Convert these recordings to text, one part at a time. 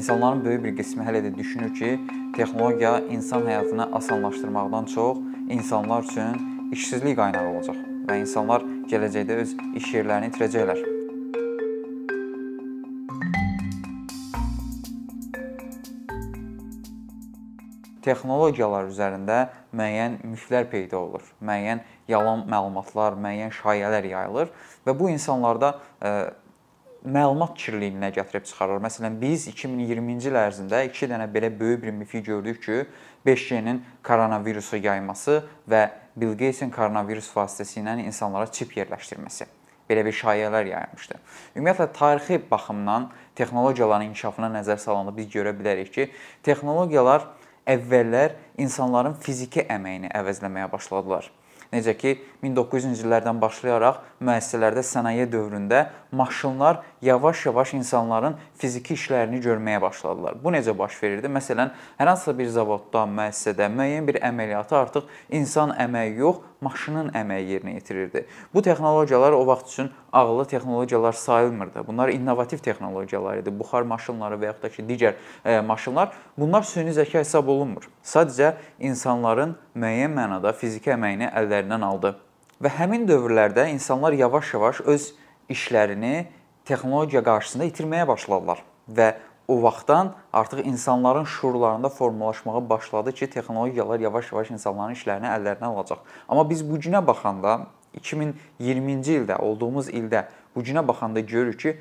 İnsanların böyük bir qismi hələ də düşünür ki, texnologiya insan həyatını asanlaşdırmaqdan çox insanlar üçün işsizlik qaynağı olacaq və insanlar gələcəkdə öz iş yerlərini itirəcəklər. Texnologiyalar üzərində müəyyən miflər peyda olur. Müəyyən yalan məlumatlar, müəyyən şayələr yayılır və bu insanlarda ə, məlumat kirliyinə gətirib çıxarır. Məsələn, biz 2020-ci il ərzində 2 dənə belə böyük bir mifi gördük ki, 5G-nin koronavirusu yayması və Bill Gates-in koronavirus vasitəsilə insanlara çip yerləşdirməsi belə bir şayələr yayılmışdı. Ümumiyyətlə tarixi baxımdan texnologiyaların inkişafına nəzər salanda biz görə bilərik ki, texnologiyalar əvvəllər insanların fiziki əməyini əvəzləməyə başladılar. Necə ki 1900-cü illərdən başlayaraq müəssisələrdə sənaye dövründə maşınlar yavaş-yavaş insanların fiziki işlərini görməyə başladılar. Bu necə baş verirdi? Məsələn, hər hansısa bir zavodda, müəssisədə müəyyən bir əməliyyatı artıq insan əməyi yox, maşının əməyi yerinə yetirirdi. Bu texnologiyalar o vaxt üçün ağıllı texnologiyalar sayılmırdı. Bunlar innovativ texnologiyalar idi. Buxar maşınları və yaxud da ki, digər e, maşınlar bunlar süni zəka hesab olunmur. Sadəcə insanların müəyyən mənada fiziki əməyini əllərindən aldı. Və həmin dövrlərdə insanlar yavaş-yavaş öz işlərini texnologiya qarşısında itirməyə başladılar və o vaxtdan artıq insanların şuurlarında formalaşmağa başladı ki, texnologiyalar yavaş-yavaş insanların işlərini əllərinə alacaq. Amma biz bu günə baxanda 2020-ci ildə olduğumuz ildə bu günə baxanda görürük ki,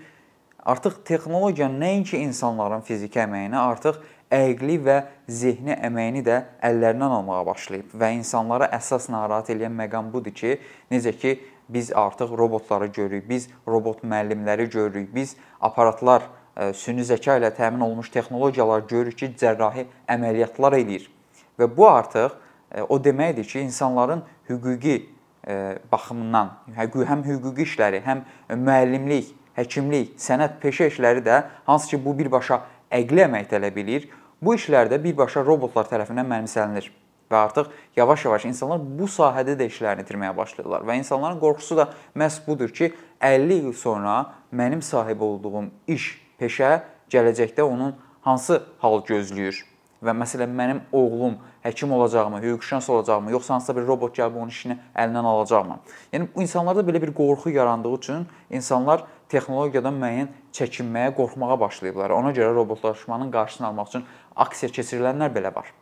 artıq texnologiya nəinki insanların fiziki əməyini, artıq əqli və zehni əməyini də əllərindən almağa başlayıb və insanlara əsas narahat edən məqam budur ki, necə ki biz artıq robotları görürük, biz robot müəllimləri görürük, biz aparatlar süni zəka ilə təmin olunmuş texnologiyalar görürük ki, cərrahi əməliyyatlar eləyir. Və bu artıq o deməkdir ki, insanların hüquqi baxımından həm hüquqi işləri, həm müəllimlik, həkimlik, sənət peşə işləri də hansı ki bu birbaşa əqli əmək tələb eləyir, bu işlərdə birbaşa robotlar tərəfindən mənimsəlinir və artıq yavaş-yavaş insanlar bu sahədə də işlərini itirməyə başlayırlar və insanların qorxusu da məhz budur ki, 50 il sonra mənim sahib olduğum iş peşə gələcəkdə onun hansı hal gözləyir? Və məsələn mənim oğlum həkim olacaqmı, hüquqşünas olacaqmı, yoxsa hansısa bir robot gəlib onun işini əlindən alacaqmı? Yəni bu insanlarda belə bir qorxu yarandığı üçün insanlar texnologiyadan müəyyən çəkinməyə, qorxmağa başlayıblar. Ona görə robotlaşmanın qarşısını almaq üçün aksiya keçirilənlər belə var.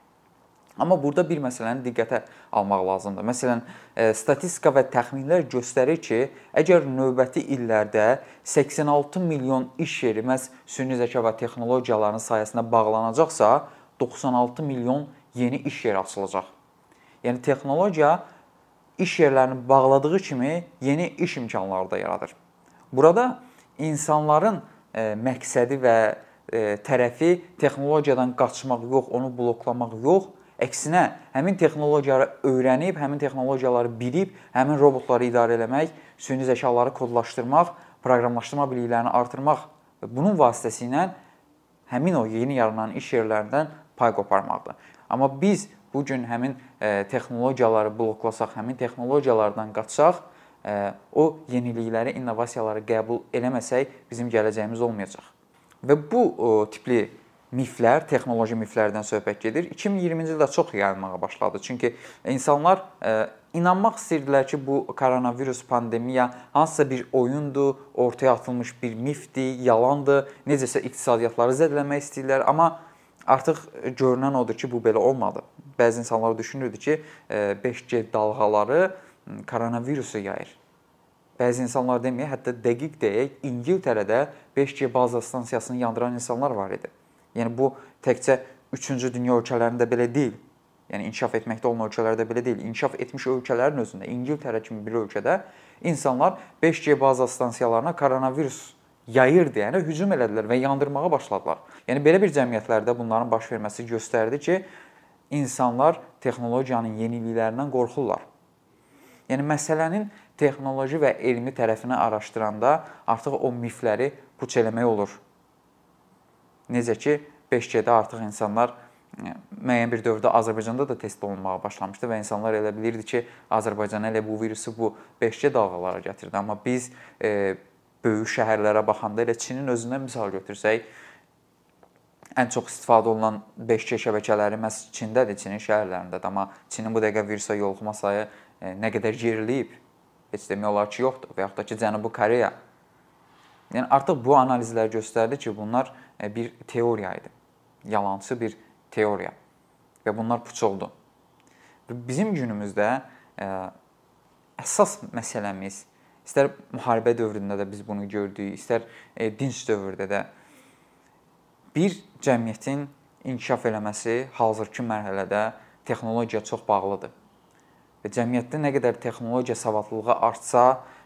Amma burada bir məsələni diqqətə almaq lazımdır. Məsələn, e, statistika və təxminlər göstərir ki, əgər növbəti illərdə 86 milyon iş yeri məhz süni zəka və texnologiyaların sayəsində bağlanacaqsa, 96 milyon yeni iş yeri açılacaq. Yəni texnologiya iş yerlərini bağladığı kimi yeni iş imkanları da yaradır. Burada insanların e, məqsədi və e, tərəfi texnologiyadan qaçmaq yox, onu bloklamaq yox, Əksinə, həmin texnologiyaları öyrənib, həmin texnologiyaları bilib, həmin robotları idarə etmək, süni zəkaları kodlaşdırmaq, proqramlaşdırma biliklərini artırmaq bunun vasitəsilə həmin o yeni yaranan iş yerlərindən pay qoparmaqdır. Amma biz bu gün həmin e, texnologiyaları bloklasaq, həmin texnologiyalardan qaçsaq, e, o yenilikləri, innovasiyaları qəbul eləməsək, bizim gələcəyimiz olmayacaq. Və bu tipli miflər, texnoloji miflərdən söhbət gedir. 2020-ci ildə çox yayılmağa başladı. Çünki insanlar e, inanmaq istəyirdilər ki, bu koronavirus pandemiya hansısa bir oyundur, ortaya atılmış bir mifdir, yalandır, necəsə iqtisadiyyatları zədələmək istəyirlər, amma artıq görünən odur ki, bu belə olmadı. Bəzi insanlar düşünürdü ki, 5G e, dalğaları koronavirusu yayır. Bəzi insanlar deməyə, hətta dəqiq deyək, İngiltərədə 5G baza stansiyasını yandıran insanlar var idi. Yəni bu təkcə 3-cü dünya ölkələrində belə deyil. Yəni inkişaf etməkdə olan ölkələrdə belə deyil. İnkişaf etmiş ölkələrin özündə, İngiltərə kimi bir ölkədə insanlar 5G baza stansiyalarına koronavirus yayır deyənə hücum elədilər və yandırmağa başladılar. Yəni belə bir cəmiyyətlərdə bunların baş verməsi göstərdi ki, insanlar texnologiyanın yeniliklərindən qorxurlar. Yəni məsələnin texnoloji və elmi tərəfini araşdıranda artıq o mifləri puç eləmək olur. Necə ki 5G-də artıq insanlar e, müəyyən bir dövrdə Azərbaycanda da test olunmağa başlamışdı və insanlar elə bilirdi ki, Azərbaycan elə bu virusu bu 5G dalğaları gətirdi. Amma biz e, böyük şəhərlərə baxanda elə Çinin özündən misal götürsək, ən çox istifadə olunan 5G şəbəkələri məhz Çindədir, Çinin şəhərlərindədir. Amma Çinin bu dəqiqə virusa yoluxma sayı e, nə qədər geriləyib, heç demək olar ki, yoxdur və yaxud da ki, Cənubi Koreya. Yəni artıq bu analizlər göstərdi ki, bunlar e, bir teoriya idi. Yalançı bir teoriya. Və bunlar puç oldu. Bizim günümüzdə əsas məsələmiz istər müharibə dövründə də biz bunu gördük, istər e, dinc dövrdə də bir cəmiyyətin inkişaf eləməsi hazırki mərhələdə texnologiya çox bağlıdır. Və cəmiyyətdə nə qədər texnologiya savadlılığı artsa,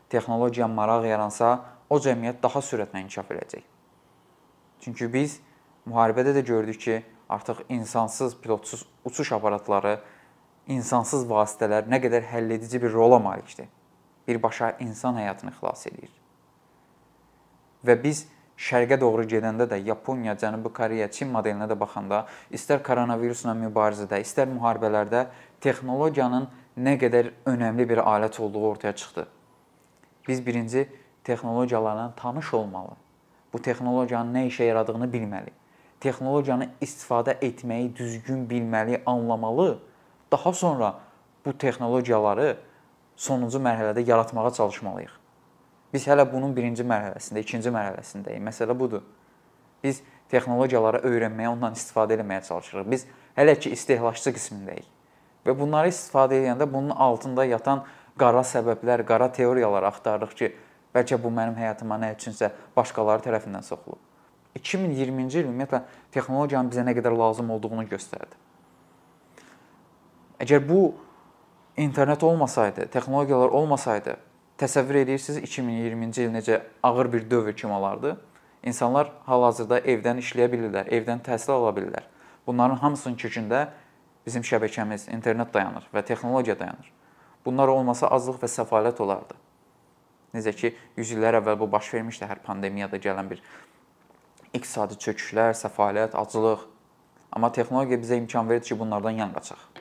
texnologiya maraq yaransa, o cəmiyyət daha sürətlə inkişaf edəcək. Çünki biz müharibədə də gördük ki, artıq insansız pilotsuz uçuş aparatları, insansız vasitələr nə qədər həlledici bir rola malikdir birbaşa insan həyatını xilas edir. Və biz şərqə doğru gedəndə də Yaponiya, Cənubi Koreya, Çin modelinə də baxanda istər koronavirusla mübarizədə, istər müharibələrdə texnologiyanın nə qədər önəmli bir alət olduğu ortaya çıxdı. Biz birinci texnologiyalarla tanış olmalı. Bu texnologiyanın nə işə yaradığını bilməli. Texnologiyanı istifadə etməyi düzgün bilməli, anlamalı. Daha sonra bu texnologiyaları sonuncu mərhələdə yaratmağa çalışmalıyıq. Biz hələ bunun birinci mərhələsində, ikinci mərhələsindəyik. Məsələ budur. Biz texnologiyaları öyrənməyə, ondan istifadə etməyə çalışırıq. Biz hələ ki istehlakçı qismindəyik. Və bunları istifadə edəndə bunun altında yatan qara səbəblər, qara teoriyalar axtarırıq ki, bəlkə bu mənim həyatıma nə üçünsə başqaları tərəfindən soxulub. 2020-ci il ümumiyyətlə texnologiyanın bizə nə qədər lazım olduğunu göstərdi. Əgər bu internet olmasaydı, texnologiyalar olmasaydı, təsəvvür edirsiniz 2020-ci il necə ağır bir dövr kimi olardı? İnsanlar hal-hazırda evdən işləyə bilirlər, evdən təhsil ala bilirlər. Bunların hamısının kökündə bizim şəbəkəmiz, internet dayanır və texnologiya dayanır. Bunlar olmasa azlıq və səfalət olardı. Necə ki, 100 illər əvvəl bu baş vermişdi hər pandemiyada gələn bir iqtisadi çöküşlər, səfalət, aclıq. Amma texnologiya bizə imkan verir ki, bunlardan yan qaçaq.